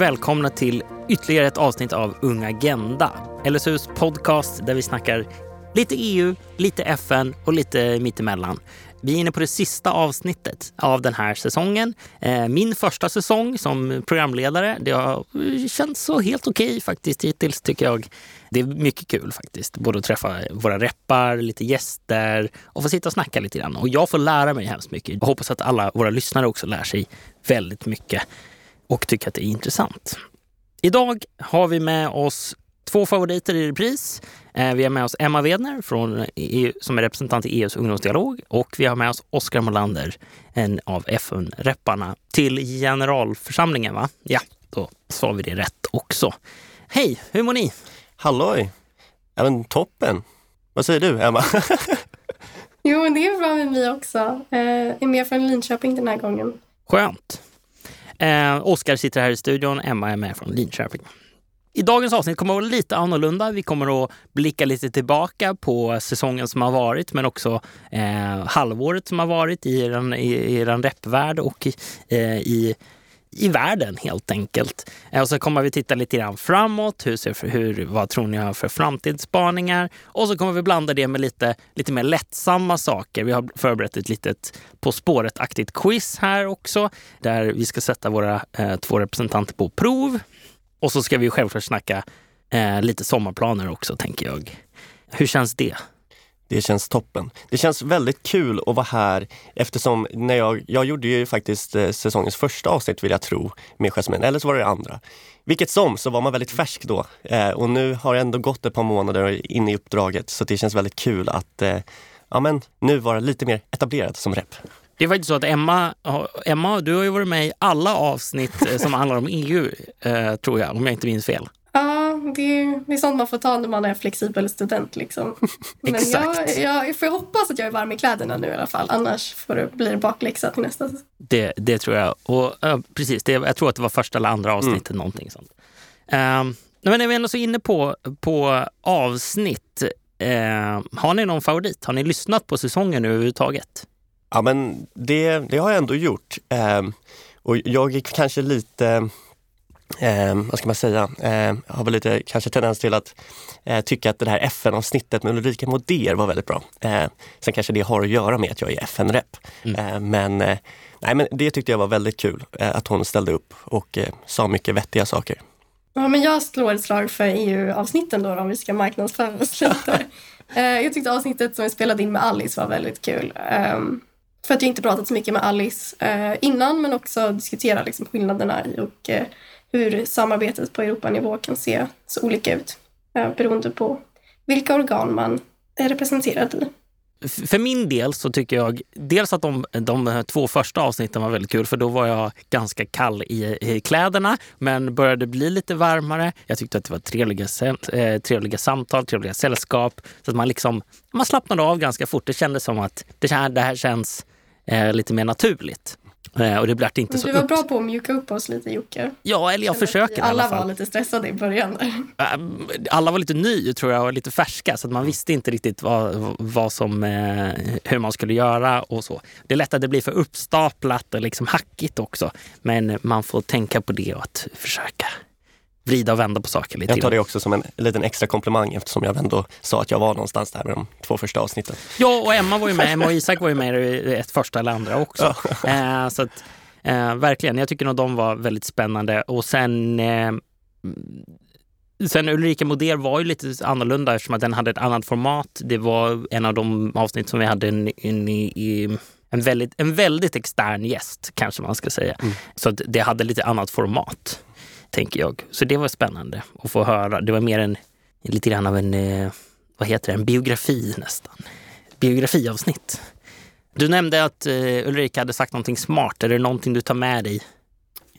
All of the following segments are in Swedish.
och välkomna till ytterligare ett avsnitt av Ung Agenda. LSUs podcast där vi snackar lite EU, lite FN och lite mittemellan. Vi är inne på det sista avsnittet av den här säsongen. Eh, min första säsong som programledare. Det har känts så helt okej okay, faktiskt hittills tycker jag. Det är mycket kul faktiskt. Både att träffa våra reppar, lite gäster och få sitta och snacka lite grann. Och jag får lära mig hemskt mycket. Jag hoppas att alla våra lyssnare också lär sig väldigt mycket och tycker att det är intressant. Idag har vi med oss två favoriter i repris. Eh, vi har med oss Emma Wedner från EU, som är representant i EUs ungdomsdialog och vi har med oss Oskar Molander, en av FN-repparna till generalförsamlingen. va? Ja, då sa vi det rätt också. Hej, hur mår ni? Halloj! Ja, men toppen! Vad säger du, Emma? jo, det är bra med mig också. Jag eh, är med från Linköping den här gången. Skönt. Eh, Oskar sitter här i studion, Emma är med från Linköping. I dagens avsnitt kommer att vara lite annorlunda. Vi kommer att blicka lite tillbaka på säsongen som har varit men också eh, halvåret som har varit i er, i, i er repvärld och eh, i i världen helt enkelt. Eh, och så kommer vi titta lite grann framåt. Hur ser, hur, vad tror ni har för framtidsspaningar? Och så kommer vi blanda det med lite, lite mer lättsamma saker. Vi har förberett ett litet På spåret-aktigt quiz här också där vi ska sätta våra eh, två representanter på prov. Och så ska vi självklart snacka eh, lite sommarplaner också, tänker jag. Hur känns det? Det känns toppen. Det känns väldigt kul att vara här eftersom när jag, jag gjorde ju faktiskt eh, säsongens första avsnitt vill jag tro med Jasmine, eller så var det det andra. Vilket som så var man väldigt färsk då eh, och nu har det ändå gått ett par månader in i uppdraget så det känns väldigt kul att eh, ja, men, nu vara lite mer etablerad som rep. Det är faktiskt så att Emma, Emma, du har ju varit med i alla avsnitt eh, som handlar om EU, eh, tror jag, om jag inte minns fel. Ja, det är, det är sånt man får ta när man är flexibel student. Liksom. Men Exakt. Jag, jag får hoppas att jag är varm i kläderna nu i alla fall. Annars får det, blir det bakläxa till nästa. Det, det tror jag. Och, äh, precis, det, jag tror att det var första eller andra avsnittet. Mm. Någonting sånt. Uh, men när vi ändå så inne på, på avsnitt. Uh, har ni någon favorit? Har ni lyssnat på säsongen överhuvudtaget? Ja, men det, det har jag ändå gjort. Uh, och jag gick kanske lite eh, vad ska man säga, eh, har väl lite kanske tendens till att eh, tycka att det här FN-avsnittet med Ulrika Moder var väldigt bra. Eh, sen kanske det har att göra med att jag är FN-rep. Mm. Eh, men, eh, nej, men det tyckte jag var väldigt kul eh, att hon ställde upp och sa mycket vettiga saker. Ja, men jag slår ett slag för EU-avsnitten då, om vi ska marknadsföra oss lite. jag tyckte avsnittet som vi spelade in med Alice var väldigt kul. Um, för att jag inte pratat så mycket med Alice innan men också diskutera liksom, skillnaderna i och hur samarbetet på Europanivå kan se så olika ut eh, beroende på vilka organ man är representerad i. För min del så tycker jag dels att de, de två första avsnitten var väldigt kul för då var jag ganska kall i, i kläderna men började bli lite varmare. Jag tyckte att det var trevliga, eh, trevliga samtal, trevliga sällskap. Så att man, liksom, man slappnade av ganska fort. Det kändes som att det här, det här känns eh, lite mer naturligt. Eh, och det blev inte så du var upp... bra på att mjuka upp oss lite Jocke. Ja, eller jag försöker Alla i alla fall. var lite stressade i början. Ehm, alla var lite nya tror jag och lite färska så att man visste inte riktigt vad, vad som, eh, hur man skulle göra och så. Det är lätt att det blir för uppstaplat och liksom hackigt också. Men man får tänka på det och att försöka vrida och vända på saker lite. Jag tar det också som en liten extra komplimang eftersom jag ändå sa att jag var någonstans där med de två första avsnitten. Ja, och Emma var ju med. Emma och Isak var ju med i ett första eller andra också. Ja. Eh, så att, eh, verkligen, jag tycker nog de var väldigt spännande. Och sen eh, Sen Ulrika Moder var ju lite annorlunda eftersom att den hade ett annat format. Det var en av de avsnitt som vi hade en, en, en, en, väldigt, en väldigt extern gäst, kanske man ska säga. Mm. Så det hade lite annat format tänker jag. Så det var spännande att få höra. Det var mer en, lite grann av en, eh, vad heter det, en biografi nästan. Biografiavsnitt. Du nämnde att eh, Ulrika hade sagt någonting smart. Är det någonting du tar med dig?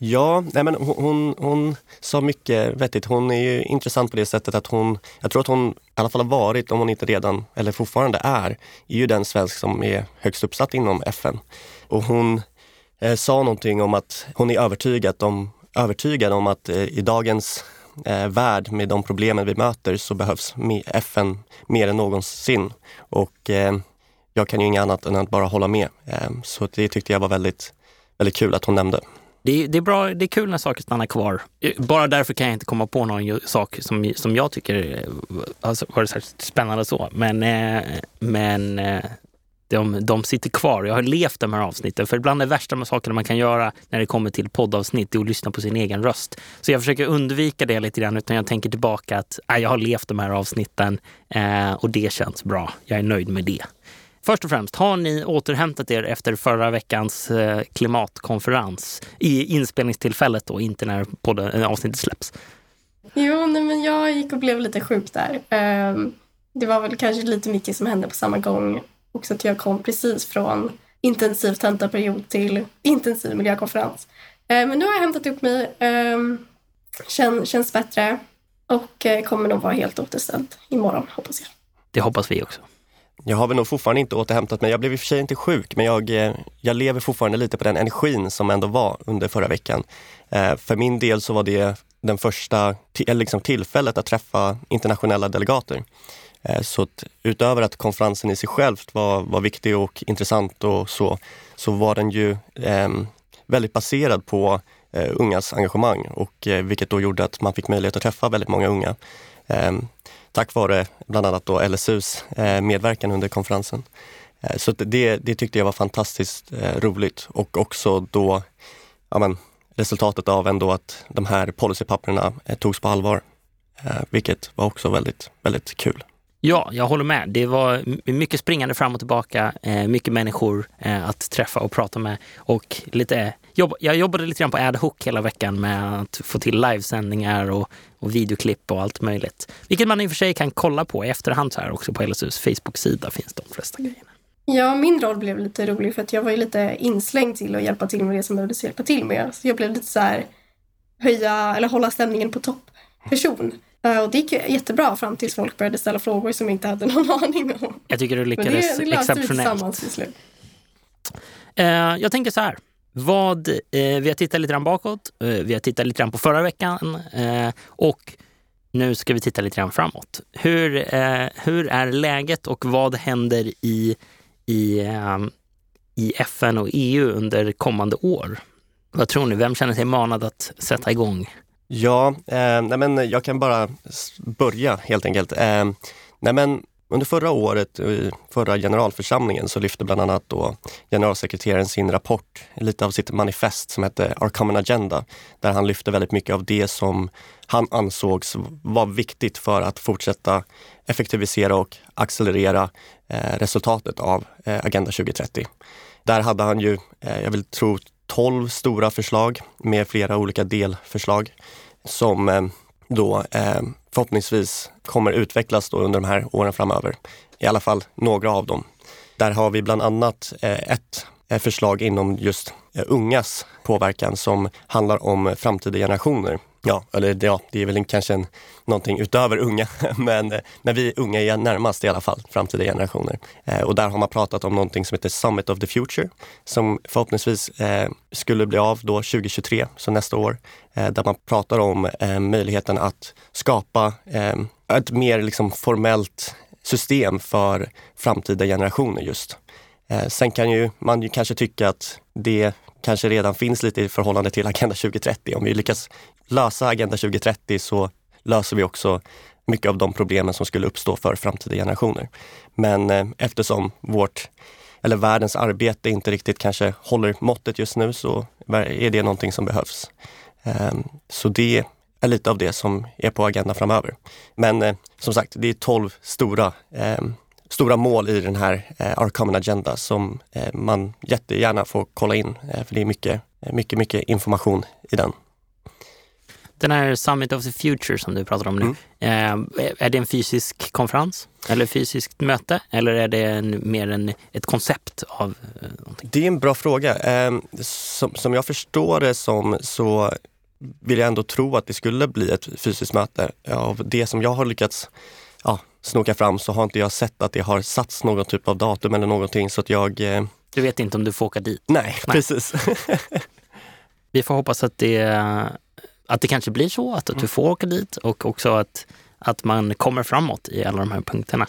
Ja, nej men hon, hon, hon, sa mycket vettigt. Hon är ju intressant på det sättet att hon, jag tror att hon i alla fall har varit, om hon inte redan eller fortfarande är, är ju den svensk som är högst uppsatt inom FN. Och hon eh, sa någonting om att hon är övertygad om övertygad om att eh, i dagens eh, värld med de problemen vi möter så behövs FN mer än någonsin. Och eh, jag kan ju inget annat än att bara hålla med. Ehm, så det tyckte jag var väldigt, väldigt kul att hon nämnde. Det är, det, är bra, det är kul när saker stannar kvar. Bara därför kan jag inte komma på någon sak som, som jag tycker eh, alltså, varit särskilt spännande så. Men, eh, men de, de sitter kvar. Jag har levt de här avsnitten. För bland det värsta med sakerna man kan göra när det kommer till poddavsnitt är att lyssna på sin egen röst. Så jag försöker undvika det lite grann utan jag tänker tillbaka att äh, jag har levt de här avsnitten eh, och det känns bra. Jag är nöjd med det. Först och främst, har ni återhämtat er efter förra veckans eh, klimatkonferens i inspelningstillfället då, inte när podden, eh, avsnittet släpps? Jo, nej, men jag gick och blev lite sjuk där. Eh, det var väl kanske lite mycket som hände på samma gång. Också att jag kom precis från intensiv tentaperiod till intensiv miljökonferens. Uh, men nu har jag hämtat upp mig, um, känn, känns bättre och uh, kommer nog vara helt återställd imorgon hoppas jag. Det hoppas vi också. Jag har väl nog fortfarande inte återhämtat mig. Jag blev i och för sig inte sjuk, men jag, eh, jag lever fortfarande lite på den energin som ändå var under förra veckan. Eh, för min del så var det den första liksom tillfället att träffa internationella delegater. Eh, så att utöver att konferensen i sig själv var, var viktig och intressant och så, så var den ju eh, väldigt baserad på eh, ungas engagemang och eh, vilket då gjorde att man fick möjlighet att träffa väldigt många unga. Ehm, tack vare bland annat då LSUs eh, medverkan under konferensen. Eh, så det, det tyckte jag var fantastiskt eh, roligt och också då ja men, resultatet av ändå att de här policypapperna eh, togs på allvar. Eh, vilket var också väldigt, väldigt kul. Ja, jag håller med. Det var mycket springande fram och tillbaka, eh, mycket människor eh, att träffa och prata med och lite jag jobbade lite grann på ad hoc hela veckan med att få till livesändningar och, och videoklipp och allt möjligt. Vilket man i och för sig kan kolla på i efterhand så här också på LSUs Facebook-sida finns de flesta grejerna. Ja, min roll blev lite rolig för att jag var ju lite inslängd till att hjälpa till med det som behövdes hjälpa till med. Så jag blev lite så här höja eller hålla stämningen på topp person. Uh, och det gick jättebra fram tills folk började ställa frågor som jag inte hade någon aning om. Jag tycker du lyckades Men det, det exceptionellt. Tillsammans till slut. Uh, jag tänker så här. Vad, eh, vi har tittat lite grann bakåt, eh, vi har tittat lite grann på förra veckan eh, och nu ska vi titta lite grann framåt. Hur, eh, hur är läget och vad händer i, i, eh, i FN och EU under kommande år? Vad tror ni? Vem känner sig manad att sätta igång? Ja, eh, nej men jag kan bara börja helt enkelt. Eh, nej men under förra året, i förra generalförsamlingen, så lyfte bland annat då generalsekreteraren sin rapport, lite av sitt manifest som hette Our Common Agenda, där han lyfte väldigt mycket av det som han ansågs vara viktigt för att fortsätta effektivisera och accelerera eh, resultatet av eh, Agenda 2030. Där hade han ju, eh, jag vill tro, 12 stora förslag med flera olika delförslag som eh, då eh, förhoppningsvis kommer utvecklas då under de här åren framöver. I alla fall några av dem. Där har vi bland annat eh, ett förslag inom just ungas påverkan som handlar om framtida generationer. Ja, eller ja, det är väl kanske en, någonting utöver unga, men, men vi unga är närmast i alla fall framtida generationer. Eh, och där har man pratat om någonting som heter Summit of the Future, som förhoppningsvis eh, skulle bli av då 2023, så nästa år, eh, där man pratar om eh, möjligheten att skapa eh, ett mer liksom formellt system för framtida generationer just. Eh, sen kan ju man ju kanske tycka att det kanske redan finns lite i förhållande till Agenda 2030. Om vi lyckas lösa Agenda 2030 så löser vi också mycket av de problemen som skulle uppstå för framtida generationer. Men eh, eftersom vårt, eller världens arbete inte riktigt kanske håller måttet just nu så är det någonting som behövs. Eh, så det är lite av det som är på agendan framöver. Men eh, som sagt, det är 12 stora ehm, stora mål i den här eh, Our Common Agenda som eh, man jättegärna får kolla in. Eh, för det är mycket, eh, mycket, mycket information i den. Den här Summit of the Future som du pratar om nu, mm. eh, är det en fysisk konferens eller fysiskt möte eller är det en, mer en, ett koncept av eh, någonting? Det är en bra fråga. Eh, som, som jag förstår det som så vill jag ändå tro att det skulle bli ett fysiskt möte. Av det som jag har lyckats ja, snoka fram så har inte jag sett att det har satts någon typ av datum eller någonting så att jag... Eh... Du vet inte om du får åka dit? Nej, Nej. precis. Vi får hoppas att det, att det kanske blir så, att, att du får åka dit och också att, att man kommer framåt i alla de här punkterna.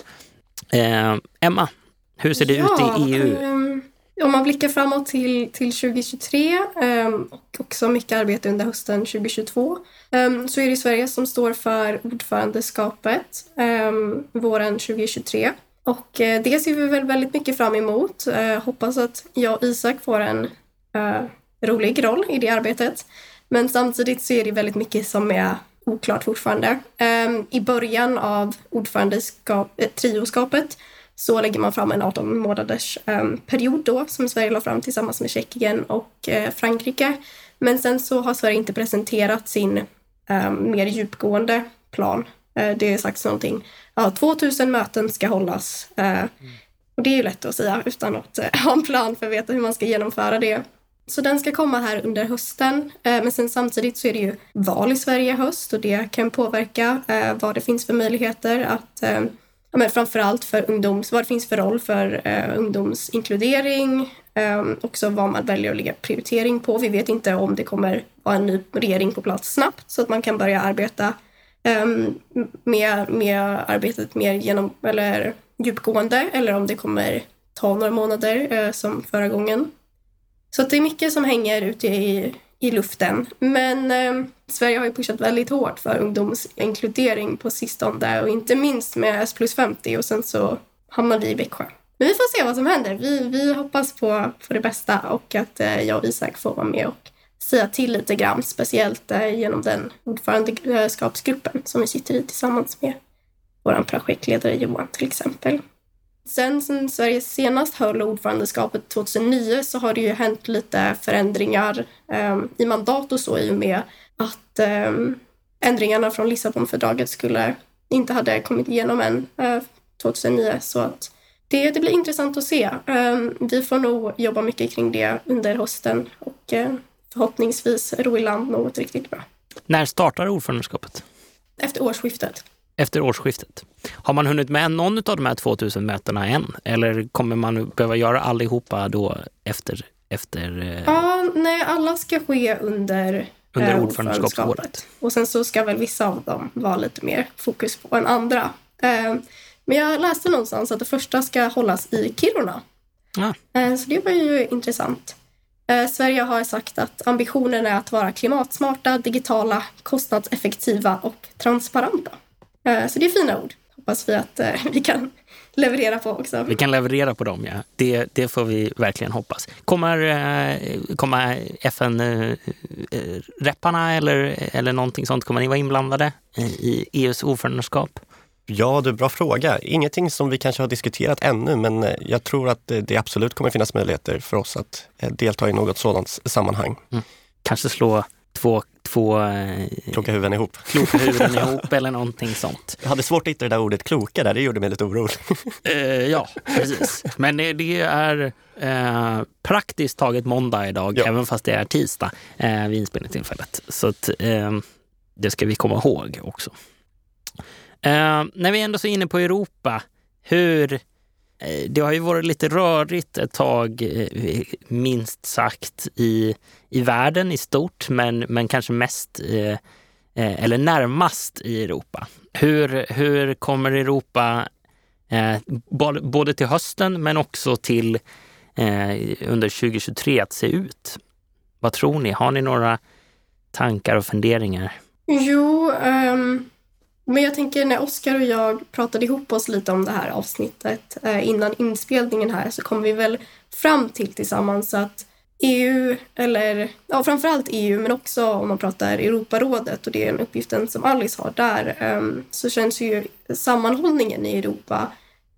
Eh, Emma, hur ser det ja, ut i EU? Um, Om man blickar framåt till, till 2023 um, och också mycket arbete under hösten 2022 um, så är det Sverige som står för ordförandeskapet våren 2023. Och det ser vi väl väldigt mycket fram emot. Hoppas att jag och Isak får en rolig roll i det arbetet. Men samtidigt så är det väldigt mycket som är oklart fortfarande. I början av ordförandeskap, trioskapet så lägger man fram en 18 månaders um, period då som Sverige la fram tillsammans med Tjeckien och uh, Frankrike. Men sen så har Sverige inte presenterat sin um, mer djupgående plan. Uh, det är sagt någonting, ja 2000 möten ska hållas. Uh. Och det är ju lätt att säga utan att ha en plan för att veta hur man ska genomföra det. Så den ska komma här under hösten. Eh, men sen samtidigt så är det ju val i Sverige i höst och det kan påverka eh, vad det finns för möjligheter att eh, ja, men framförallt för ungdoms, vad det finns för roll för eh, ungdomsinkludering, eh, också vad man väljer att lägga prioritering på. Vi vet inte om det kommer vara en ny regering på plats snabbt så att man kan börja arbeta eh, med, med arbetet mer genom, eller djupgående eller om det kommer ta några månader eh, som förra gången. Så det är mycket som hänger ute i, i luften. Men eh, Sverige har ju pushat väldigt hårt för ungdomsinkludering på sistone och inte minst med S plus 50 och sen så hamnar vi i Växjö. Men vi får se vad som händer. Vi, vi hoppas på, på det bästa och att eh, jag och Isak får vara med och säga till lite grann, speciellt eh, genom den ordförandeskapsgruppen som vi sitter i tillsammans med vår projektledare Johan till exempel. Sen, sen Sverige senast höll ordförandeskapet 2009 så har det ju hänt lite förändringar eh, i mandat och så i och med att eh, ändringarna från Lissabonfördraget skulle inte hade kommit igenom än eh, 2009 så att det, det blir intressant att se. Eh, vi får nog jobba mycket kring det under hösten och eh, förhoppningsvis ro i land något riktigt bra. När startar ordförandeskapet? Efter årsskiftet efter årsskiftet. Har man hunnit med någon av de här 2000 mötena än? Eller kommer man behöva göra allihopa då efter? efter eh... Ja, nej, alla ska ske under, under eh, ordförandeskapsåret. Och sen så ska väl vissa av dem vara lite mer fokus på än andra. Eh, men jag läste någonstans att det första ska hållas i Kiruna. Ah. Eh, så det var ju intressant. Sverige har sagt att ambitionen är att vara klimatsmarta, digitala, kostnadseffektiva och transparenta. Eh, så det är fina ord. Hoppas vi att eh, vi kan leverera på också. Vi kan leverera på dem, ja. Det, det får vi verkligen hoppas. Kommer, eh, kommer FN-repparna eller, eller någonting sånt, kommer ni vara inblandade i EUs ordförandeskap? Ja, det är bra fråga. Ingenting som vi kanske har diskuterat ännu, men jag tror att det absolut kommer finnas möjligheter för oss att delta i något sådant sammanhang. Mm. Kanske slå två, två eh, kloka huvuden ihop. Kloka huvuden ihop eller någonting sånt. Jag hade svårt att hitta det där ordet kloka där, det gjorde mig lite orolig. Eh, ja, precis. Men det är eh, praktiskt taget måndag idag, ja. även fast det är tisdag eh, vid inspelningstillfället. Så att, eh, det ska vi komma ihåg också. Eh, när vi ändå är inne på Europa, hur Eh, det har ju varit lite rörigt ett tag, eh, minst sagt, i, i världen i stort, men, men kanske mest i, eller närmast i Europa. Hur, hur kommer Europa både till hösten men också till under 2023 att se ut? Vad tror ni? Har ni några tankar och funderingar? Jo, um, men jag tänker när Oskar och jag pratade ihop oss lite om det här avsnittet eh, innan inspelningen här så kom vi väl fram till tillsammans att EU, eller ja, framförallt EU, men också om man pratar Europarådet och det är den uppgiften som Alice har där, ehm, så känns ju sammanhållningen i Europa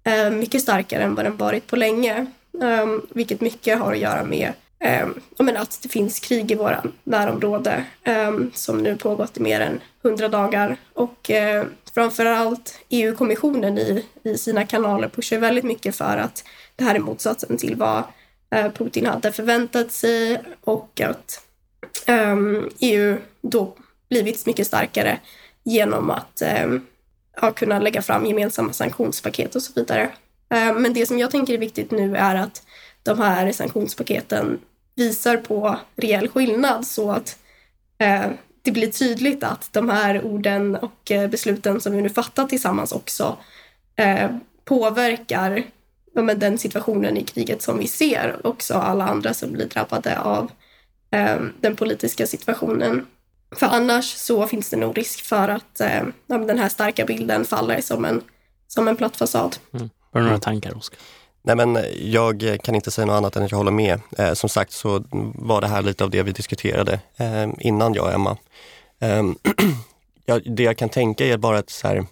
eh, mycket starkare än vad den varit på länge. Ehm, vilket mycket har att göra med um, att det finns krig i våra närområde ehm, som nu pågått i mer än hundra dagar. Och framför framförallt EU-kommissionen i, i sina kanaler pushar väldigt mycket för att det här är motsatsen till vad eh, Putin hade förväntat sig och att ehm, EU då blivit mycket starkare genom att ja, kunna lägga fram gemensamma sanktionspaket och så vidare. Men det som jag tänker är viktigt nu är att de här sanktionspaketen visar på reell skillnad så att eh, det blir tydligt att de här orden och eh, besluten som vi nu fattar tillsammans också eh, påverkar ja, men den situationen i kriget som vi ser. Också alla andra som blir drabbade av eh, den politiska situationen. För annars så finns det nog risk för att eh, den här starka bilden faller som en, som en platt fasad. Mm. Har du några tankar, Oskar? Nej, men jag kan inte säga något annat än att jag håller med. Eh, som sagt så var det här lite av det vi diskuterade eh, innan jag och Emma. Eh, ja, det jag kan tänka är bara att så här,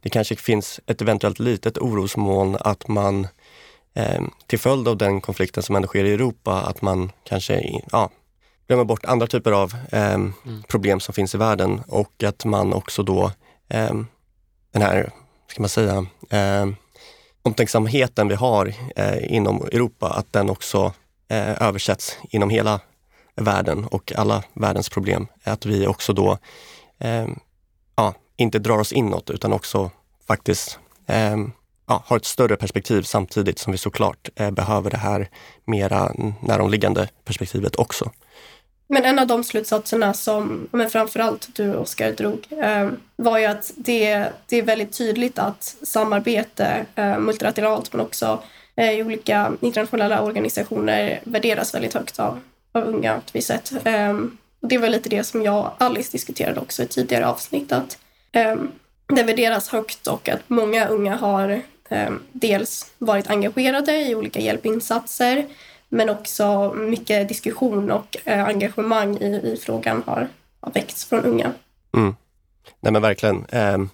det kanske finns ett eventuellt litet orosmoln att man eh, till följd av den konflikten som ändå sker i Europa, att man kanske ja, glömmer bort andra typer av eh, mm. problem som finns i världen och att man också då eh, den här, ska man säga, omtänksamheten vi har eh, inom Europa, att den också eh, översätts inom hela världen och alla världens problem. Att vi också då eh, ja, inte drar oss inåt utan också faktiskt eh, ja, har ett större perspektiv samtidigt som vi såklart eh, behöver det här mera näromliggande perspektivet också. Men en av de slutsatserna som men framförallt du Oskar drog eh, var ju att det, det är väldigt tydligt att samarbete eh, multilateralt men också eh, i olika internationella organisationer värderas väldigt högt av, av unga på ett sätt. Eh, det var lite det som jag och Alice diskuterade också i tidigare avsnitt att eh, det värderas högt och att många unga har eh, dels varit engagerade i olika hjälpinsatser men också mycket diskussion och eh, engagemang i, i frågan har, har väckts från unga. Mm. Nej men verkligen. Ehm,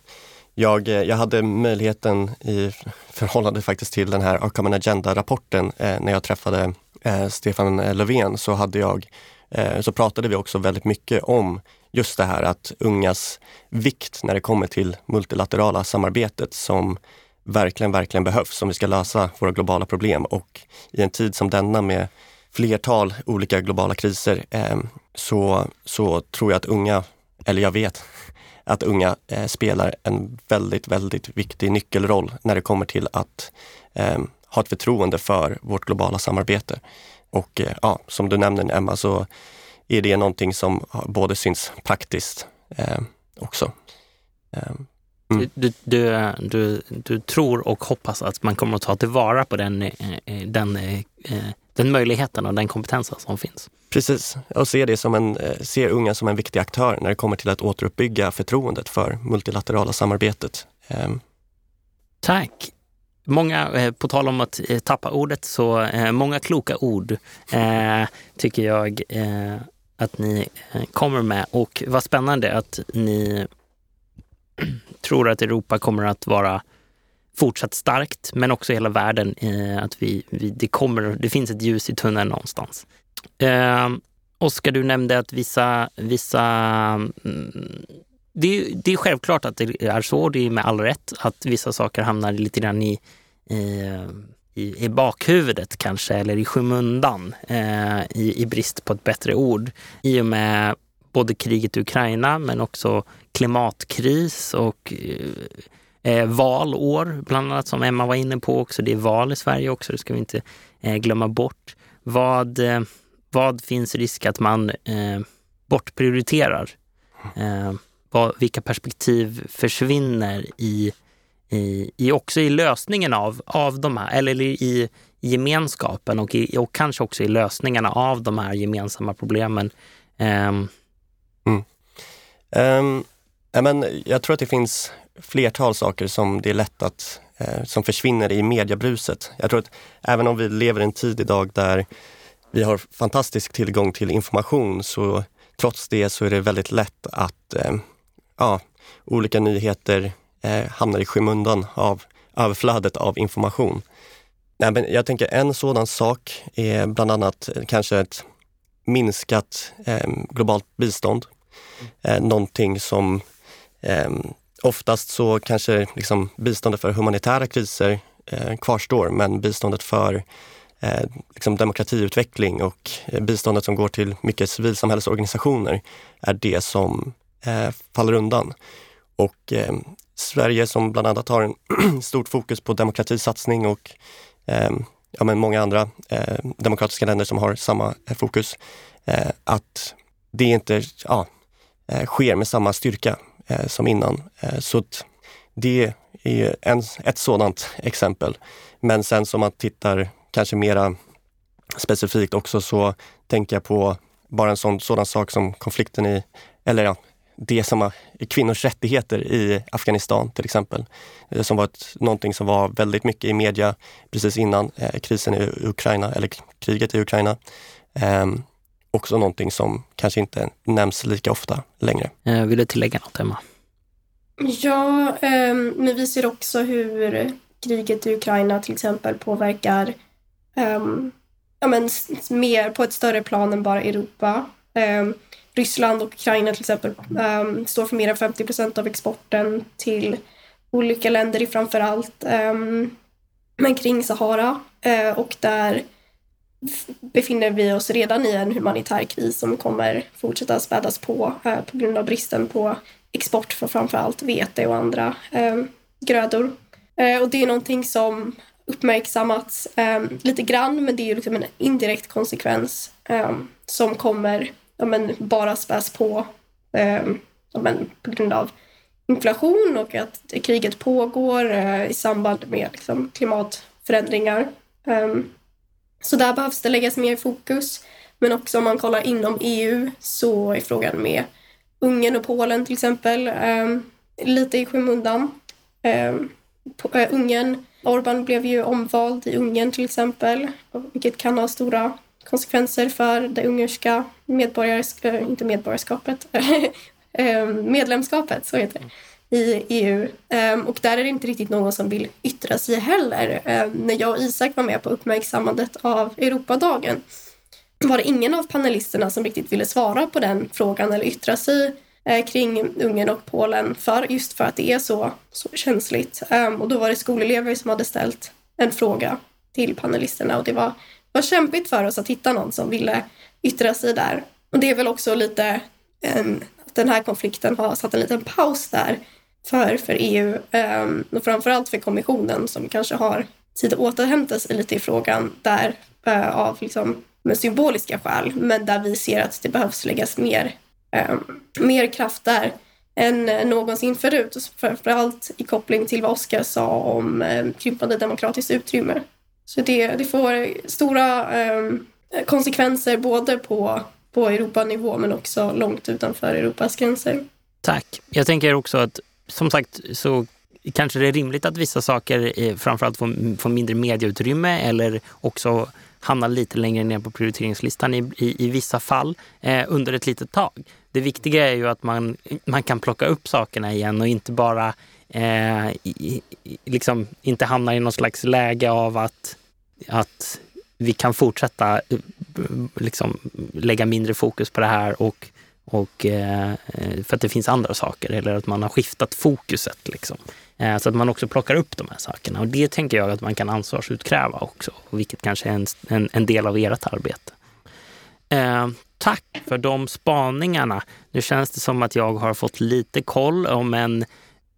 jag, jag hade möjligheten i förhållande faktiskt till den här Upcoming Agenda-rapporten eh, när jag träffade eh, Stefan eh, Löfven så hade jag eh, så pratade vi också väldigt mycket om just det här att ungas vikt när det kommer till multilaterala samarbetet som verkligen, verkligen behövs om vi ska lösa våra globala problem. Och i en tid som denna med flertal olika globala kriser eh, så, så tror jag att unga, eller jag vet att unga eh, spelar en väldigt, väldigt viktig nyckelroll när det kommer till att eh, ha ett förtroende för vårt globala samarbete. Och eh, ja, som du nämner Emma, så är det någonting som både syns praktiskt eh, också. Eh, Mm. Du, du, du, du, tror och hoppas att man kommer att ta tillvara på den, eh, eh, den, eh, den möjligheten och den kompetensen som finns. Precis, och ser, det som en, ser unga som en viktig aktör när det kommer till att återuppbygga förtroendet för multilaterala samarbetet. Ehm. Tack! Många, på tal om att tappa ordet, så många kloka ord tycker jag att ni kommer med. Och vad spännande att ni tror att Europa kommer att vara fortsatt starkt, men också hela världen. Eh, att vi, vi, det, kommer, det finns ett ljus i tunneln någonstans. Eh, Oskar, du nämnde att vissa... vissa mm, det, det, är självklart att det är så, det är med all rätt, att vissa saker hamnar lite grann i, eh, i, i bakhuvudet kanske, eller i skymundan, eh, i, i brist på ett bättre ord. I och med både kriget i Ukraina men också klimatkris och eh, eh, valår, bland annat som Emma var inne på också. Det är val i Sverige också, det ska vi inte eh, glömma bort. Vad, eh, vad finns risk att man eh, bortprioriterar? Eh, vad, vilka perspektiv försvinner i, i, i, också i lösningen av, av de här, eller i gemenskapen och, i, och kanske också i lösningarna av de här gemensamma problemen. Um, mm. um, men jag tror att det finns flertal saker som det är lätt att, eh, som försvinner i mediebruset. Jag tror att även om vi lever i en tid idag där vi har fantastisk tillgång till information så trots det så är det väldigt lätt att eh, ja, olika nyheter eh, hamnar i skymundan av överflödet av information. Nej, men jag tänker en sådan sak är bland annat kanske ett minskat eh, globalt bistånd. Eh, någonting som Eh, oftast så kanske liksom biståndet för humanitära kriser eh, kvarstår, men biståndet för eh, liksom demokratiutveckling och eh, biståndet som går till mycket civilsamhällesorganisationer är det som eh, faller undan. Och eh, Sverige som bland annat har en stort fokus på demokratisatsning och ehm, ja, men många andra eh, demokratiska länder som har samma eh, fokus, att det inte ja, sker med samma styrka eh, som innan. Eh, så det är en, ett sådant exempel. Men sen som man tittar kanske mera specifikt också så tänker jag på bara en sån, sådan sak som konflikten i, eller ja, det som är kvinnors rättigheter i Afghanistan till exempel. Eh, som var ett, någonting som var väldigt mycket i media precis innan eh, krisen i Ukraina, eller kriget i Ukraina. Eh, också någonting som kanske inte nämns lika ofta längre. Eh, vill du tillägga något, Emma? Ja, eh, men vi ser också hur kriget i Ukraina till exempel påverkar um, ja, men, mer på ett större plan än bara Europa. Um, Ryssland och Ukraina till exempel står för mer än 50 procent av exporten till olika länder i framför allt men kring Sahara uh, och där befinner vi oss redan i en humanitär kris som kommer fortsätta spädas på eh, på grund av bristen på export för framför allt vete och andra eh, grödor. Eh, och det är någonting som uppmärksammats eh, lite grann men det är ju liksom en indirekt konsekvens eh, som kommer ja, men, bara späs på eh, ja, men, på grund av inflation och att kriget pågår eh, i samband med liksom, klimatförändringar. Um, så där behövs det läggas mer fokus. Men också om man kollar inom EU så är frågan med Ungern och Polen till exempel eh, lite i skymundan. Ehm, eh, på, Ungern, Orban blev ju omvald i Ungern till exempel, vilket kan ha stora konsekvenser för det ungerska medborgarskapet, äh, inte medborgarskapet, eh, medlemskapet, så heter det, i EU. Um, ehm, och där är det inte riktigt någon som vill yttra sig heller. Um, när jag och Isak var med på uppmärksammandet av Europadagen var det ingen av panelisterna som riktigt ville svara på den frågan eller yttra sig eh, kring Ungern och Polen för, just för att det är så, så känsligt. Um, och då var det skolelever som hade ställt en fråga till panelisterna och det var var kämpigt för oss att hitta någon som ville yttra sig där. Och det är väl också lite en, att den här konflikten har satt en liten paus där för, för EU um, ehm, och framförallt för kommissionen som kanske har tid att återhämta sig lite i frågan där uh, av liksom, med symboliska skäl, men där vi ser att det behövs läggas mer, um, mer kraft där än någonsin förut. Framförallt i koppling till vad Oskar sa om um, krympande demokratiskt utrymme. Så det, det får stora eh, konsekvenser både på, på Europanivå men också långt utanför Europas gränser. Tack. Jag tänker också att som sagt så kanske det är rimligt att vissa saker eh, framförallt får, får mindre medieutrymme eller också hamnar lite längre ner på prioriteringslistan i, i, i vissa fall eh, under ett litet tag. Det viktiga är ju att man, man kan plocka upp sakerna igen och inte bara eh, i, liksom inte hamnar i någon slags läge av att att vi kan fortsätta eh, liksom, lägga mindre fokus på det här och, och eh, för att det finns andra saker eller att man har skiftat fokuset. Liksom. Eh, så att man också plockar upp de här sakerna och det tänker jag att man kan ansvarsutkräva också, vilket kanske är en, en, en del av ert arbete. Eh, tack för de spaningarna. Nu känns det som att jag har fått lite koll om en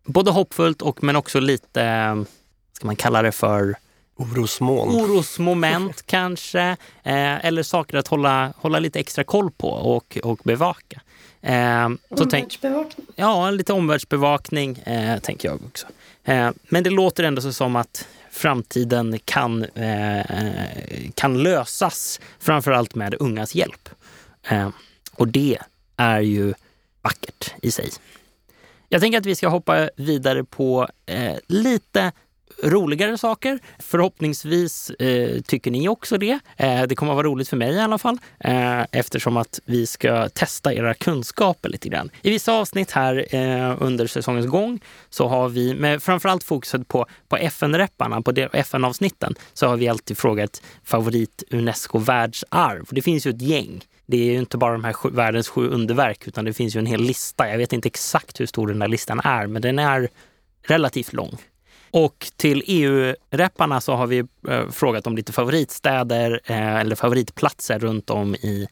både hoppfullt och men också lite, ska man kalla det för Orosmoln. Orosmoment kanske, eh, eller saker att hålla, hålla lite extra koll på och, och bevaka. Eh, omvärldsbevakning? ja, lite omvärldsbevakning eh, tänker jag också. Eh, men det låter ändå så som att framtiden kan, eh, kan lösas, framförallt med ungas hjälp. Eh, och det är ju vackert i sig. Jag tänker att vi ska hoppa vidare på lite roligare saker. Förhoppningsvis eh, tycker ni också det. Eh, det kommer att vara roligt för mig i alla fall eh, eftersom att vi ska testa era kunskaper lite grann. I vissa avsnitt här eh, under säsongens gång så har vi med framförallt fokuset på, på FN-repparna, på FN-avsnitten, så har vi alltid frågat favorit Unesco världsarv. Det finns ju ett gäng. Det är ju inte bara de här sju, världens sju underverk utan det finns ju en hel lista. Jag vet inte exakt hur stor den där listan är men den är relativt lång. Och till EU-repparna så har vi eh, frågat om lite favoritstäder eh, eller favoritplatser runt om i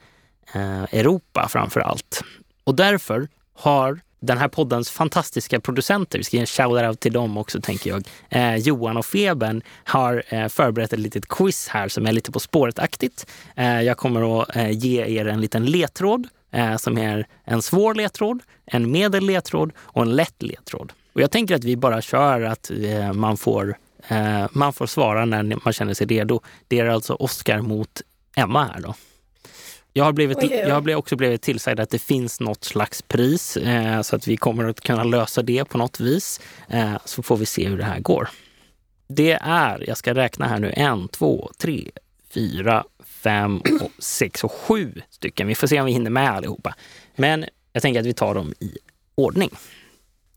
eh, Europa framför allt. Och därför har den här poddens fantastiska producenter, vi ska ge en shout-out till dem också tänker jag, eh, Johan och Feben har eh, förberett ett litet quiz här som är lite På spåret-aktigt. Eh, jag kommer att eh, ge er en liten ledtråd eh, som är en svår ledtråd, en medel ledtråd och en lätt ledtråd. Och jag tänker att vi bara kör att eh, man, får, eh, man får svara när man känner sig redo. Det är alltså Oscar mot Emma här då. Jag har, blivit, jag har också blivit tillsagd att det finns något slags pris eh, så att vi kommer att kunna lösa det på något vis. Eh, så får vi se hur det här går. Det är, jag ska räkna här nu, en, två, tre, fyra, fem, och sex och sju stycken. Vi får se om vi hinner med allihopa. Men jag tänker att vi tar dem i ordning.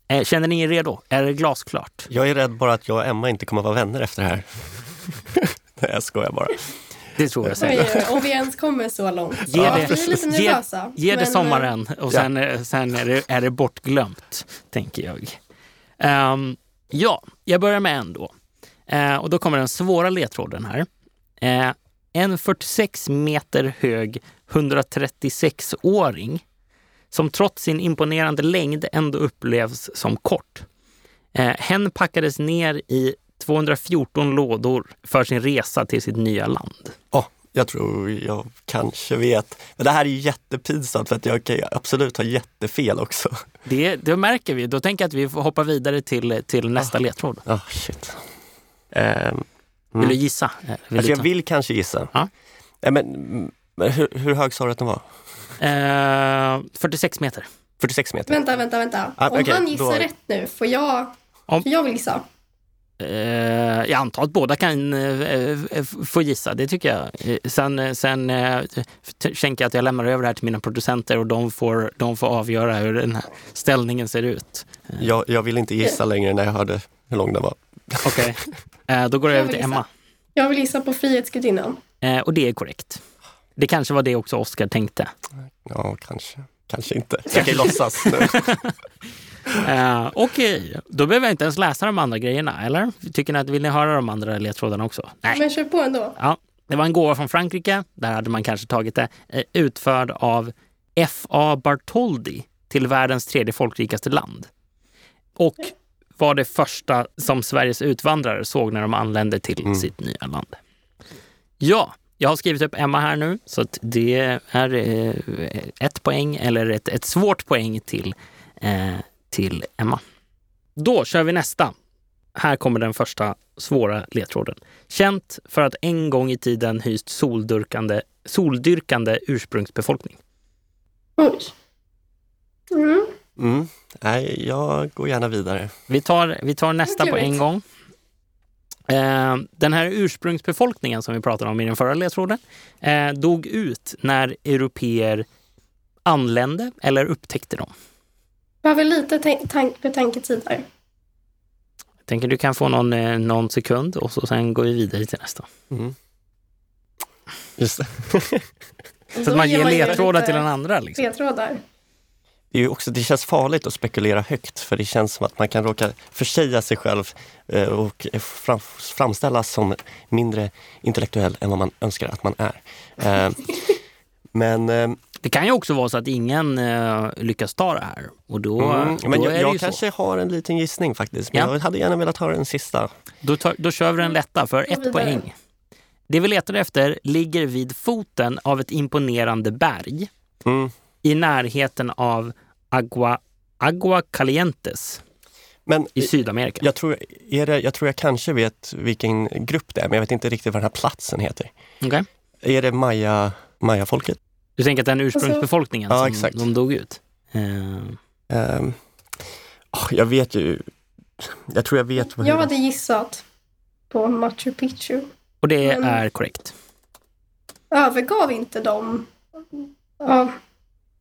Eh, Känner ni er redo? Är det glasklart? Jag är rädd bara att jag och Emma inte kommer vara vänner efter det här. Nej, jag skojar bara. Det tror jag säkert. om vi ens kommer så långt. Ge Ja, det, är lite ge, nervösa. ge det men, eh, sommaren och sen, eh, sen är, det, är det bortglömt, tänker jag. Ehm, ja, jag börjar med en då. Eh, och då kommer den svåra ledtråden här. Eh, en 46 meter hög 136-åring som trots sin imponerande längd ändå upplevs som kort. Eh, hen packades ner i 214 lådor för sin resa till sitt nya land. Åh, jag tror jag kanske vet. Men det här är ju jättepinsamt för att jag kan absolut ha jättefel också. Det, det märker vi. Då tänker jag att vi får hoppa vidare till, till nästa ledtråd. Ah, shit. Ehm, Vill mm. du gissa? Eh, Vill Alltså du jag vill kanske gissa. Ja. Nej, men, mm, men hur, hur hög sa du att den var? Eh, 46 meter. 46 meter? Vänta, vänta, vänta. Ah, Om okej, han gissar då- rätt nu, får jag, Om- får jag vill gissa? Eh, jag antar att båda kan eh, eh, få gissa, det tycker jag. Eh, Sen, eh, sen eh, tänker jag att jag lämnar över det här till mina producenter och de får, de får avgöra hur den här ställningen ser ut. Jag, jag vill inte gissa längre när jag hörde hur lång den var. Okej, eh, då går jag Jag över till vill Emma. Jag vill gissa på Frihetsgudinnan. Eh, och det är korrekt. Det kanske var det också Oscar tänkte. Ja, kanske. Kanske inte. Jag kan ju låtsas nu. Eh, Okej, då behöver jag inte ens läsa de andra grejerna, eller? Tycker ni att, vill ni höra de andra ledtrådarna också? Nej. Men kör på ändå. Ja, det var en gåva från Frankrike, där hade man kanske tagit det, eh, utförd av F.A. Bartholdi till världens tredje folkrikaste land. Och var det första som Sveriges utvandrare såg när de anlände till Mm. sitt nya land. Ja, jag har skrivit upp Emma här nu, så att det är eh, ett poäng, eller ett, ett svårt poäng till, eh, till Emma. Då kör vi nästa. Här kommer den första svåra ledtråden. Känt för att en gång i tiden hyst soldyrkande, soldyrkande ursprungsbefolkning. Oj. Mm. Mm. Nej, jag går gärna vidare. Vi tar, vi tar nästa på en gång. Eh, den här ursprungsbefolkningen som vi pratade om i den förra ledtråden eh, dog ut när europeer anlände eller upptäckte dem. Behöver lite betänketid här. Jag tänker du kan få någon, eh, någon sekund och så sen går vi vidare till nästa. Mm. Just det. Så att man ger ledtrådar till den andra. Liksom. Ledtrådar. Det, är ju också, det känns farligt att spekulera högt för det känns som att man kan råka försäga sig själv eh, och fram, framställas som mindre intellektuell än vad man önskar att man är. Eh, men eh, Det kan ju också vara så att ingen eh, lyckas ta det här. Och då, mm, då men jag, jag kanske har en liten gissning faktiskt. Men Ja. jag hade gärna velat ha den sista. så. Då, tar, då kör vi den lätta för ett poäng. Det vi letar efter ligger vid foten av ett imponerande berg Mm. i närheten av Agua, Agua Calientes Men i Sydamerika. jag tror, är det, jag tror jag kanske vet vilken grupp det är, men jag vet inte riktigt vad den här platsen heter. Okej? Är det Maya, Maya-folket? Du tänker att den ursprungsbefolkningen Ja, som exakt. de dog ut? Ehm, åh, jag vet ju... Jag tror jag vet Jag hade gissat på Machu Picchu. och det Men- är korrekt. Övergav inte de... Ja,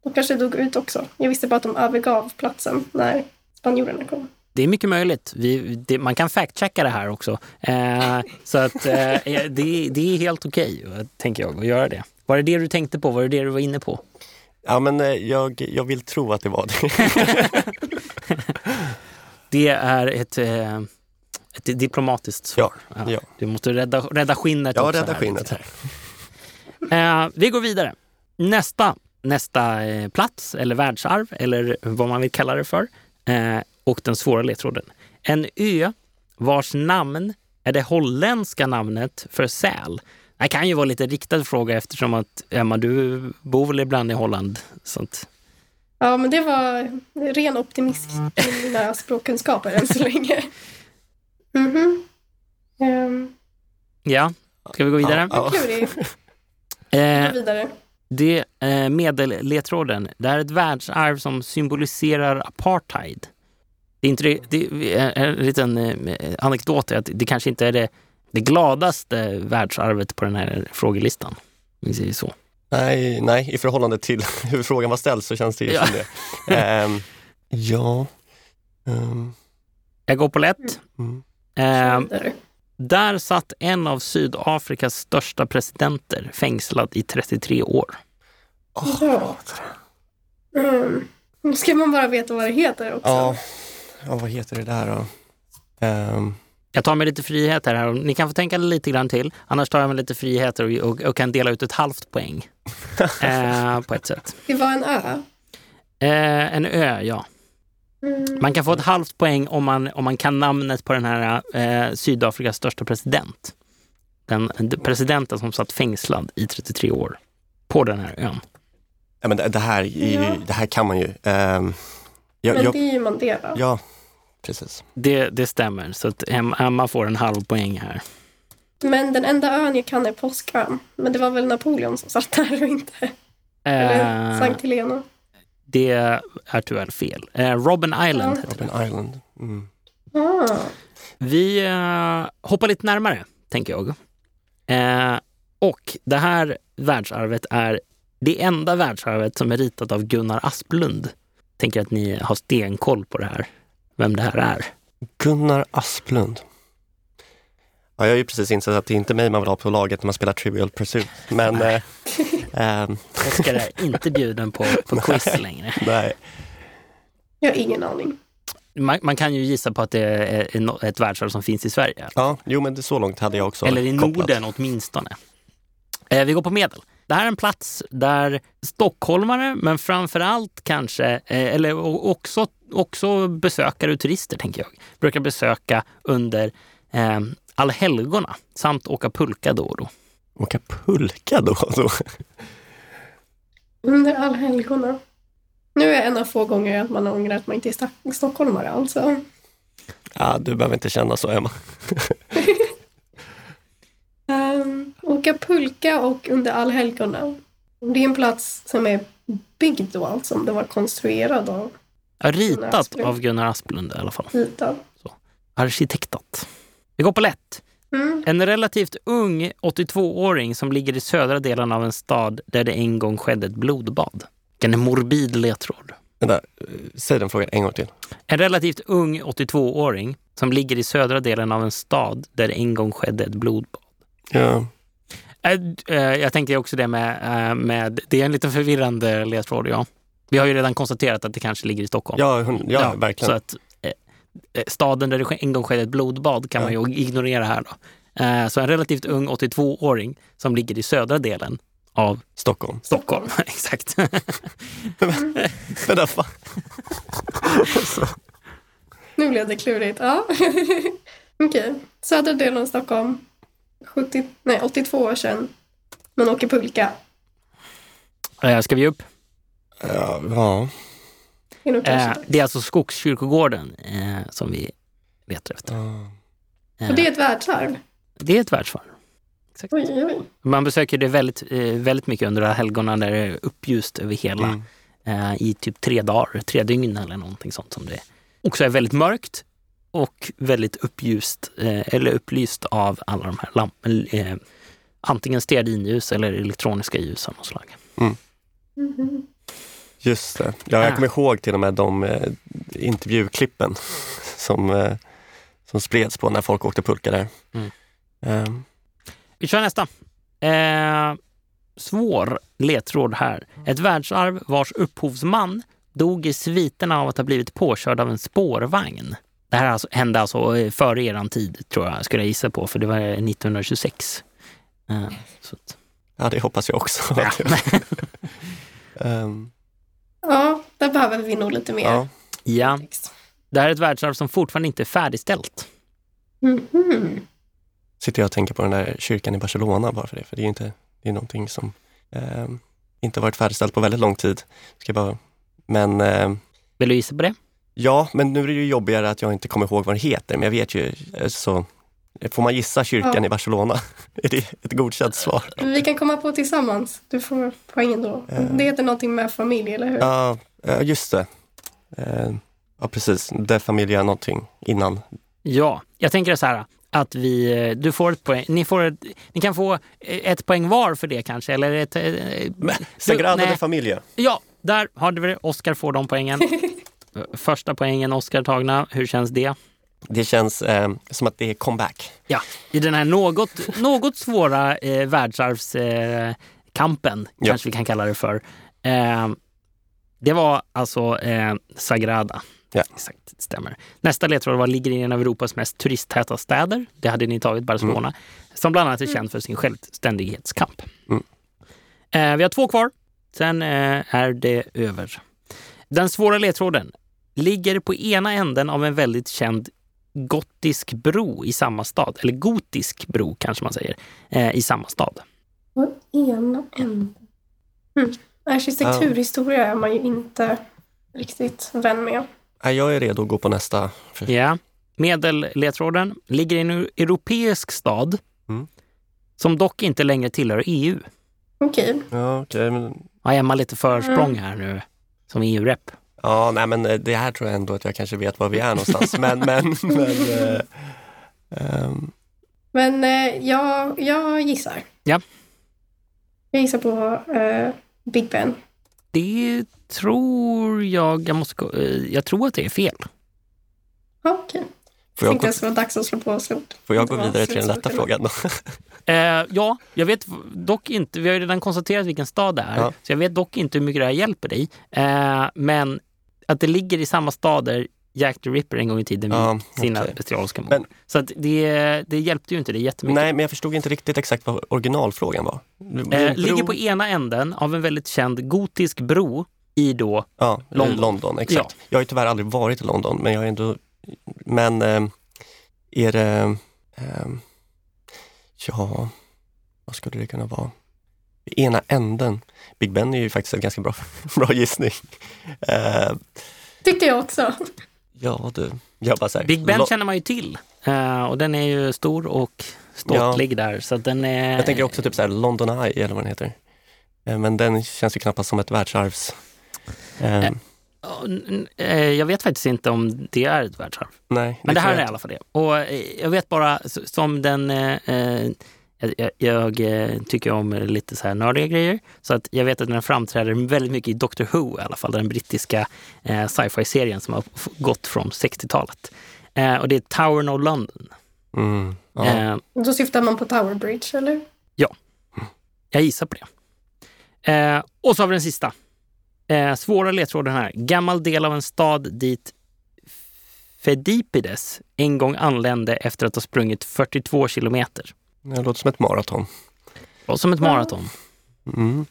de kanske dog ut också. Jag visste bara att de övergav platsen när spanjorerna kom. Det är mycket möjligt. Vi, det, man kan fact-checka det här också. Eh, så att eh, det, det är helt okej, tänker jag, att göra det. Var det det du tänkte på? Var det det du var inne på? Ja, men eh, jag, jag vill tro att det var det. Det är ett, eh, ett diplomatiskt svar. ja. Du måste rädda, rädda skinnet Ja, rädda här skinnet här. Eh, vi går vidare. Nästa, nästa eh, plats, eller världsarv, eller vad man vill kalla det för. Eh, och den svåra ledtråden. En ö vars namn är det holländska namnet för säl. Det kan ju vara lite riktad fråga eftersom att Emma, du bor väl ibland i Holland? Så att, Ja, men det var ren optimism i mina språkkunskaper än så länge. Mhm. Ehm, Ja, ska vi gå vidare? Ja, klurig. Eh, Gå vidare. det eh, medelledtråden, det är ett världsarv som symboliserar apartheid. Det är inte det, det är en liten eh, anekdot att det kanske inte är det, det gladaste världsarvet på den här frågelistan. Vi säger så. Nej, nej, i förhållande till hur frågan var ställd så känns det ju Ja. som det. Ehm, ja. Ehm, Jag går på lätt. mm. Eh, Vidare. där satt en av Sydafrikas största presidenter fängslad i 33 år. Ja. Mm. Nu ska man bara veta vad det heter också. Ja. ja, vad heter det där då? Ehm, Jag tar mig lite friheter här ni kan få tänka lite grann till. Annars tar jag mig lite friheter och, och, och kan dela ut ett halvt poäng. eh, på ett sätt. Det var en ö. Eh, en ö, ja. Mm. Man kan få ett halvt poäng om man, om man kan namnet på den här eh, Sydafrikas största president. Den, den presidenten som satt fängslad i 33 år på den här ön. Ja, men det, det, här, Ja. det här kan man ju. Ehm, jag, Men jag, det är ju Mandela. ja, precis. Det, det stämmer, så att Em- Emma får en halv poäng här. Men den enda ön jag kan är Påskön. Men det var väl Napoleon som satt där och inte... Eller Eh, Sankt Helena. det är tyvärr fel. Eh, Robben Island Ja. heter det. Robin Island. Mm. Ah. Vi eh, hoppar lite närmare, tänker jag. Och det här världsarvet är det enda världsarvet som är ritat av Gunnar Asplund. Tänker att ni har stenkoll på det här, vem det här är. Gunnar Asplund. Ja, jag har ju precis insett att det är inte mig man vill ha på laget när man spelar Trivial Pursuit. Men eh, ehm, Oskar är inte bjuden på, på quiz längre. nej. Jag har ingen aning. Man, man kan ju gissa på att det är ett världsarv som finns i Sverige. Ja, jo men det, så långt hade jag också Eller i kopplat. Norden åtminstone. Eh, vi går på medel. Det här är en plats där stockholmare, men framför allt kanske, eh, eller också, också besökare och turister, tänker jag, brukar besöka under eh, allhelgona samt åka pulka då och då. Åka pulka då och då. Under allhelgona. Nu är en av få gånger att man ångrar att man inte är stockholmare alltså. Ja, du behöver inte känna så Emma. Um, åka pulka och under allhelgona. Det är en plats som är byggd då alltså, om det var konstruerad och Ja, Gunnar ritat Asplund. av Gunnar Asplund i alla fall. ritad. Arkitektat. Vi går på lätt. Mm. En relativt ung 82-åring som ligger i södra delen av en stad där det en gång skedde ett blodbad. En morbid ledtråd. Vänta, eh, säg den frågan en gång till. En relativt ung 82-åring som ligger i södra delen av en stad där det en gång skedde ett blodbad. Ja. Äh, äh, Jag tänkte också det med, äh, med... Det är en lite förvirrande ledtråd, ja. Vi har ju redan konstaterat att det kanske ligger i Stockholm. Ja, hon, ja, verkligen. Så att eh, eh, staden där det en gång skedde ett blodbad kan Ja. man ju ignorera här då. Eh, Så en relativt ung 82-åring som ligger i södra delen av Stockholm. Stockholm. Exakt. Vänta, fan. Nu blev det klurigt. Ja. Okej. Södra delen av Stockholm. 70, nej, 82 år sedan. Man åker pulka. Eh, Ska vi ge upp? Ja, ja. Det är Eh, Det är alltså Skogskyrkogården eh, som vi letar efter. ja. Eh, Och det är ett världsarv. det är ett världsarv. Exakt. Oj, oj. Man besöker det väldigt, eh, väldigt mycket under helgerna där det är uppljust över hela Mm. eh, i typ tre dagar, tre dygn eller någonting sånt som det också är väldigt mörkt och väldigt uppljust eh, eller upplyst av alla de här lamporna. Eh, antingen stearinljus eller elektroniska ljus av något slag. Mhm. Just det. Ja, jag Ah. kommer ihåg till och med de eh, intervjuklippen som, eh, som spreds på när folk åkte pulka där. Mm. Ehm, Vi kör nästa. Eh, svår ledtråd här. Ett världsarv vars upphovsman dog i sviterna av att ha blivit påkörd av en spårvagn. Det här alltså, hände alltså eh, före eran tid, tror jag, skulle jag gissa på, för det var 1926. Eh, så att, ja, det hoppas jag också. ja. Ehm, Ja, där behöver vi nog lite mer ja. ja, det här är ett världsarv som fortfarande inte är färdigställt. Mhm. Sitter jag och tänker på den där kyrkan i Barcelona bara för det, för det är ju inte, det är någonting som ehm, inte varit färdigställt på väldigt lång tid. Ska bara men eh, Vill du gissa på det? Ja, men nu är det ju jobbigare att jag inte kommer ihåg vad den heter, men jag vet ju. eh, Så får man gissa kyrkan Ja. i Barcelona? är det ett godkänt svar? Vi kan komma på tillsammans. Du får poängen då. Det heter någonting med familj, eller hur? Ja, eh, just det. Eh, Ja, precis. De Familia någonting innan. Ja, jag tänker så här att vi, eh, du får ett poäng. Ni, får ett, ni kan få eh, ett poäng var för det kanske. Eller ett, eh, Sagrada nej. de Familia. Ja, där har du det. Oskar får de poängen. Första poängen Oskar tagna. Hur känns det? Det känns eh, som att det är comeback. Ja, i den här något, något svåra eh, världsarvskampen, eh, Ja. kanske vi kan kalla det för. Eh, det var alltså eh, Sagrada. Ja. Exakt, det stämmer. Nästa ledtråd var ligger i en av Europas mest turisttäta städer. Det hade ni tagit, Barcelona. Som bland annat är känd för sin självständighetskamp. Mm. Eh, vi har två kvar. Sen eh, är det över. Den svåra ledtråden ligger på ena änden av en väldigt känd gotisk bro i samma stad. Eller gotisk bro kanske man säger, eh, i samma stad. På ena änden. Mm. Arkitekturhistoria är man ju inte riktigt vän med. Jag är redo att gå på nästa. Ja. Medelledtråden ligger i en europeisk stad Mm. som dock inte längre tillhör EU. Okej. Ja, okej, men, Har Emma lite försprång Mm. här nu som EU-rep? Ja, nej, men eh, det här tror jag ändå att jag kanske vet var vi är någonstans. men, men, men eh, ehm, Men eh, jag, jag gissar. Ja. Jag gissar på eh, Big Ben. Det tror jag, jag måste gå, eh, jag tror att det är fel. Ja, okej. får, jag Tänkte gå, det vara dags att slå på slot. får jag gå vidare till den lätta frågan? då? Eh, ja, jag vet dock inte, vi har ju redan konstaterat vilken stad det är, Ja. så jag vet dock inte hur mycket det här hjälper dig. Eh, men att det ligger i samma stad där Jack the Ripper en gång i tiden Ja, begick sina okej. bestialiska mord. Men- Så att det, det hjälpte ju inte dig jättemycket. Nej, men jag förstod inte riktigt exakt vad originalfrågan var. Eh, Bro- ligger på ena änden av en väldigt känd gotisk bro i då, Ja, London. London, London exakt. Jag har ju tyvärr aldrig varit i London, men jag har ändå... Men eh, är det... Eh, ja, vad skulle det kunna vara? Ena änden. Big Ben är ju faktiskt en ganska bra, bra gissning. Eh, Tyckte jag också. ja du, jag bara säger... Big Ben känner man ju till. Eh, och den är ju stor och ståtlig där. Så den är... jag tänker också typ så här London Eye eller vad den heter. Eh, men den känns ju knappast som ett världsarvs... Ja, Jag vet faktiskt inte om det är ett världsarv. nej, Men det här är jag i alla fall det. Och jag vet bara som den... eh, jag jag, jag eh, tycker om lite så här nördiga grejer. Så att jag vet att den framträder väldigt mycket i Doctor Who i alla fall. Den brittiska eh, sci-fi-serien som har gått från 60-talet. Eh, och det är Tower of London. Mm, ja. Eh, Då syftar man på Tower Bridge, eller? jag gissar på det. Eh, och så har vi den sista. Eh, svåra ledtråden här. Gammal del av en stad dit Fedipides en gång anlände efter att ha sprungit 42 kilometer. Det låter som ett maraton. Och som ett maraton. Mm.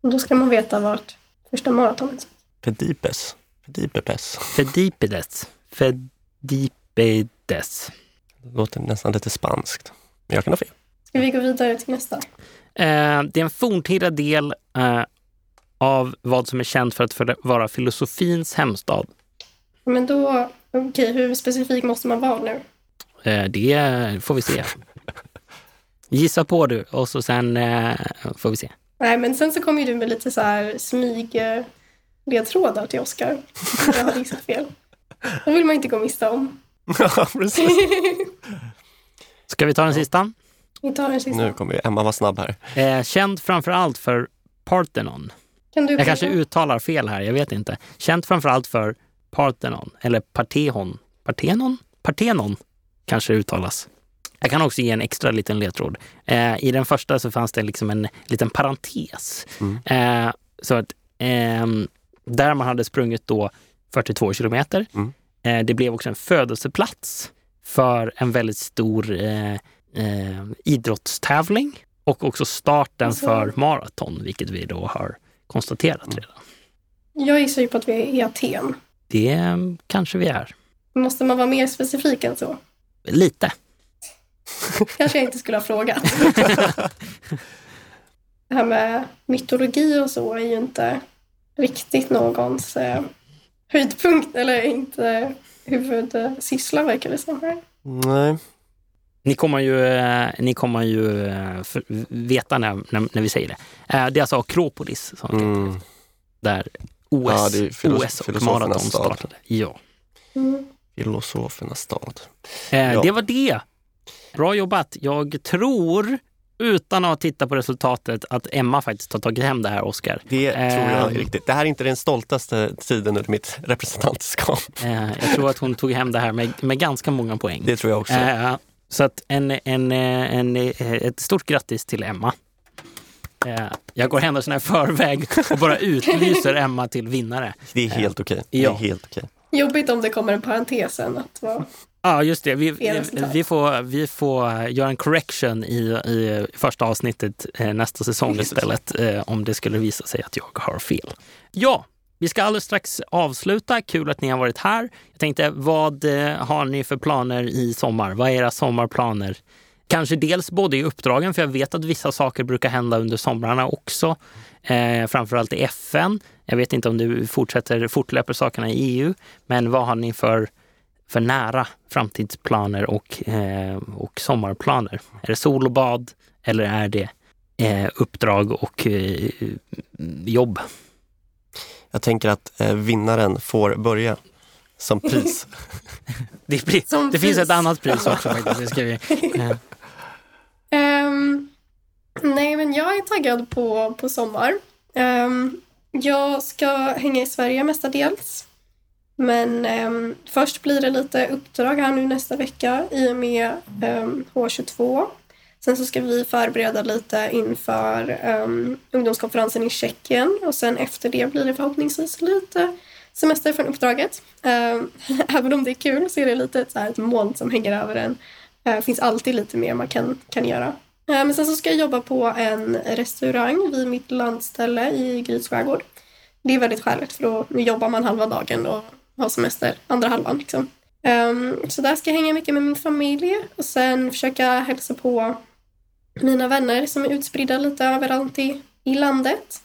Och Då ska man veta vart första maratonet Pedipes. Pedipepes. Fedipides. Fedipides. Det låter nästan lite spanskt. Men jag kan ha fel. Ska vi gå vidare till nästa? Eh, det är en forntida del eh, av vad som är känt för att vara filosofins hemstad. Men då, okej, hur specifik måste man vara nu? Eh, det får vi se. Gissa på du och så sen eh, får vi se. Nej, men sen så kom ju du med lite så här smyg ledtrådar till Oscar. Jag hade gissat fel. Det vill man inte gå miste om. Ja, precis. Ska vi ta den sista? Vi tar den sista. Nu kommer ju Emma vara snabb här. Eh, känd framför allt för Parthenon. Kan du Jag kanske uttalar fel här, jag vet inte. Känd framför allt för Parthenon, eller Partehon. Parthenon? Parthenon kanske uttalas. Jag kan också ge en extra liten ledtråd. Eh, I den första så fanns det liksom en liten parentes. Mm. Eh, så att ehm, där man hade sprungit då 42 kilometer. Mm. Eh, det blev också en födelseplats för en väldigt stor eh, eh, idrottstävling och också starten Alltså- för maraton, vilket vi då har konstaterat redan. Jag gissar ju på att vi är i Aten. Det eh, kanske vi är. Måste man vara mer specifik än så? Lite. Kanske jag inte skulle ha frågat. det här med mytologi och så är ju inte riktigt någons eh, höjdpunkt eller inte huvudsyssla verkar det som. Här. Nej. Ni kommer ju, eh, ni kommer ju eh, för, veta när, när, när, vi säger det. Eh, det är alltså Akropolis som mm. där OS, ja, det är filos OS och maraton startade. Ja. Mm. Filosofernas stad. Ja. Det var det. Bra jobbat. Jag tror utan att titta på resultatet att Emma faktiskt har tagit hem det här, Oscar. Det tror jag är ehm. riktigt. Det här är inte den stoltaste tiden under mitt representantskap. Eh, jag tror att hon tog hem det här med, med ganska många poäng. Det tror jag också. Eh, så att en, en, en, ett stort grattis till Emma. Eh, jag går händelserna i förväg och bara utlyser Emma till vinnare. Det är helt okej. Okay. Ja. Det är helt okej. Jobbigt om det kommer en parentes sen. Att vara... Ja, just det. Vi, vi, får, vi får göra en correction i, i första avsnittet eh, nästa säsong istället eh, om det skulle visa sig att jag har fel. Ja, vi ska alldeles strax avsluta. Kul att ni har varit här. Jag tänkte, vad eh, har ni för planer i sommar? Vad är era sommarplaner? Kanske dels både i uppdragen, för jag vet att vissa saker brukar hända under somrarna också. Eh, framförallt i FN. Jag vet inte om du fortsätter fortlöper sakerna i EU, men vad har ni för, för nära framtidsplaner och, eh, och sommarplaner? Är det sol och bad eller är det eh, uppdrag och eh, jobb? Jag tänker att eh, vinnaren får börja som pris. det, pris. Som det pris. finns ett annat pris också faktiskt. Det ska vi. Um, nej, men jag är taggad på, på sommar. Um, jag ska hänga i Sverige mestadels. Men eh, först blir det lite uppdrag här nu nästa vecka i och med ehm, H22. Sen så ska vi förbereda lite inför um, ungdomskonferensen i Tjeckien och sen efter det blir det förhoppningsvis lite semester från uppdraget. Um, även om det är kul så är det lite ett, så här, ett moln som hänger över en det eh, finns alltid lite mer man kan, kan göra. Eh, men sen så ska jag jobba på en restaurang vid mitt landställe i Gryts skärgård. Det är väldigt skäligt för då jobbar man halva dagen och ha semester andra halvan. Liksom. Um, så där ska jag hänga mycket med min familj och sen försöka hälsa på mina vänner som är utspridda lite överallt i, i landet.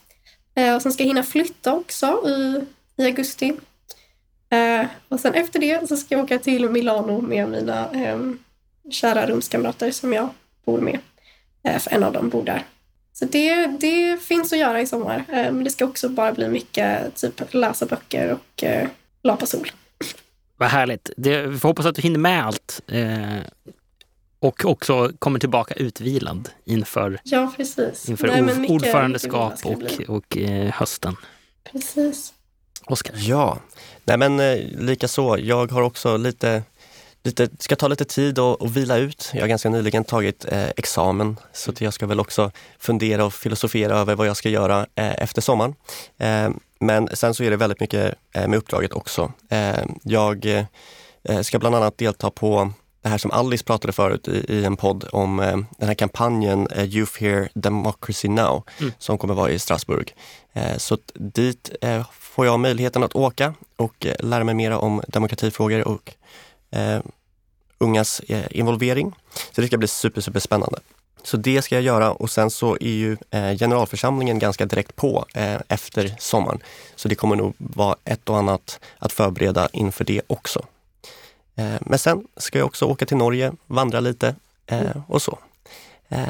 Uh, och sen ska jag hinna flytta också i, i augusti. Uh, och sen efter det så ska jag åka till Milano med mina um, kära rumskamrater som jag bor med. Uh, för en av dem bor där. Så det, det finns att göra i sommar. Men det ska också bara bli mycket typ läsa böcker och eh, eh, lapa sol. Vad härligt. Det, vi får hoppas att du hinner med allt. Eh, och också kommer tillbaka utvilad inför, ja, precis. inför Nej, mycket, ordförandeskap mycket och, och eh, hösten. Precis. Oskar? Ja, Nej, men eh, lika så. Jag har också lite lite, ska ta lite tid och, och vila ut. Jag har ganska nyligen tagit eh, examen så jag ska väl också fundera och filosofera över vad jag ska göra eh, efter sommaren. Eh, men sen så är det väldigt mycket eh, med uppdraget också. Eh, jag eh, ska bland annat delta på det här som Alice pratade förut i, i en podd om den här kampanjen Youth Here Democracy Now mm. som kommer vara i Strasbourg. så dit får jag möjligheten att åka och lära mig mera om demokratifrågor och eh, ungas eh, involvering. Så det ska bli super, super spännande. Så det ska jag göra och sen så är ju eh, generalförsamlingen ganska direkt på eh, efter sommaren. Så det kommer nog vara ett och annat att förbereda inför det också. Eh, men sen ska jag också åka till Norge, vandra lite och så.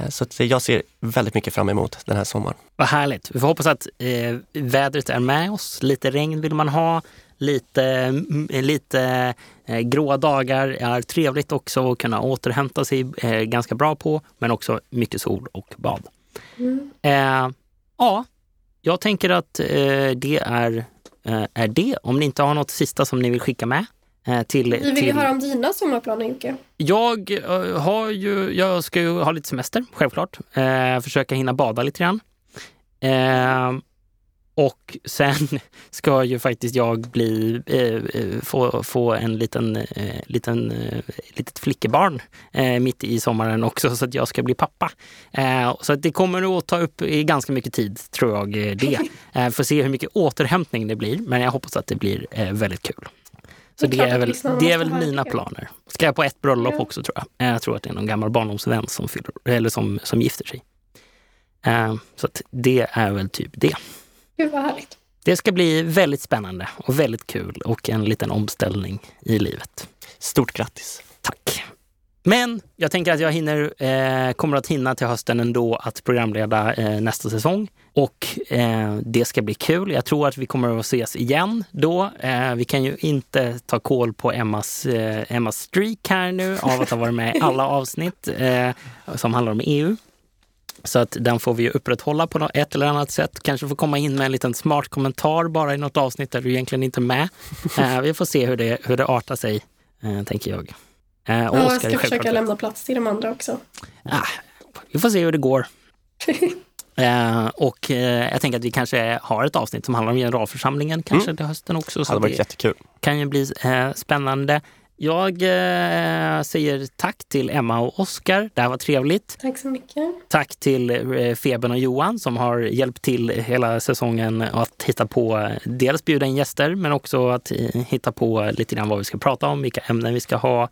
Så jag ser väldigt mycket fram emot den här sommaren. Vad härligt. Vi får hoppas att eh, vädret är med oss. Lite regn vill man ha, lite, lite eh, gråa dagar är trevligt också att kunna återhämta sig eh, ganska bra på, men också mycket sol och bad. Mm. Eh, ja, jag tänker att eh, det är, eh, är det. Om ni inte har något sista som ni vill skicka med. Eh, till, Vi vill till... höra om dina sommarplaner Jocke. Jag, har ju, jag ska ju ha lite semester, självklart. försöka hinna bada lite grann. Och sen ska ju faktiskt jag bli, eh, eh, få, få en liten, eh, liten, eh, litet flickebarn eh, mitt i sommaren också så att jag ska bli pappa. Eh, så att det kommer att ta upp ganska mycket tid tror jag det. Eh, får se hur mycket återhämtning det blir men jag hoppas att det blir väldigt kul. Så det, är väl, det är väl mina planer. Ska jag på ett bröllop ja. också tror jag. Jag tror att det är någon gammal barndomsvän som, fyller, eller som, som gifter sig. Så att det är väl typ det. Gud vad härligt. Det ska bli väldigt spännande och väldigt kul och en liten omställning i livet. Stort grattis! Tack! Men jag tänker att jag hinner, eh, kommer att hinna till hösten ändå att programleda eh, nästa säsong. Och eh, det ska bli kul. Jag tror att vi kommer att ses igen då. Eh, vi kan ju inte ta koll på Emmas, eh, Emmas streak här nu av att ha varit med i alla avsnitt eh, som handlar om EU. Så att den får vi upprätthålla på ett eller annat sätt. Kanske få komma in med en liten smart kommentar bara i något avsnitt där du egentligen inte är med. vi får se hur det, hur det artar sig, tänker jag. Eh, och ja, jag ska försöka lämna plats till de andra också. Ah, vi får se hur det går. eh, och eh, jag tänker att vi kanske har ett avsnitt som handlar om generalförsamlingen kanske mm. till hösten också. Så det hade varit jättekul. kan ju bli eh, spännande. Jag eh, säger tack till Emma och Oskar. Det här var trevligt. Tack så mycket. Tack till eh, Feben och Johan som har hjälpt till hela säsongen att hitta på, dels bjuda in gäster men också att eh, hitta på lite grann vad vi ska prata om, vilka ämnen vi ska ha.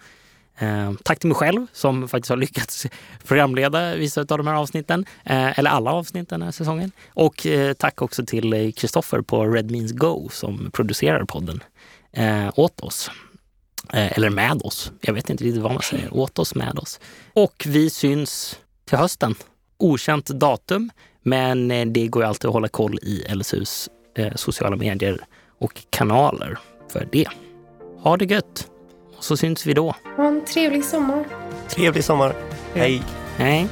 Eh, tack till mig själv som faktiskt har lyckats programleda vissa av de här avsnitten, eh, eller alla avsnitt den här säsongen. Och eh, tack också till Kristoffer på Red Means Go som producerar podden eh, åt oss. Eh, eller med oss. Jag vet inte riktigt vad man säger. Åt oss, med oss. Och vi syns till hösten. Okänt datum, men eh, det går ju alltid att hålla koll i LSUs sociala medier och kanaler för det. Ha det gött! Och så syns vi då. Ha en trevlig sommar. Trevlig sommar. Hej. Hej.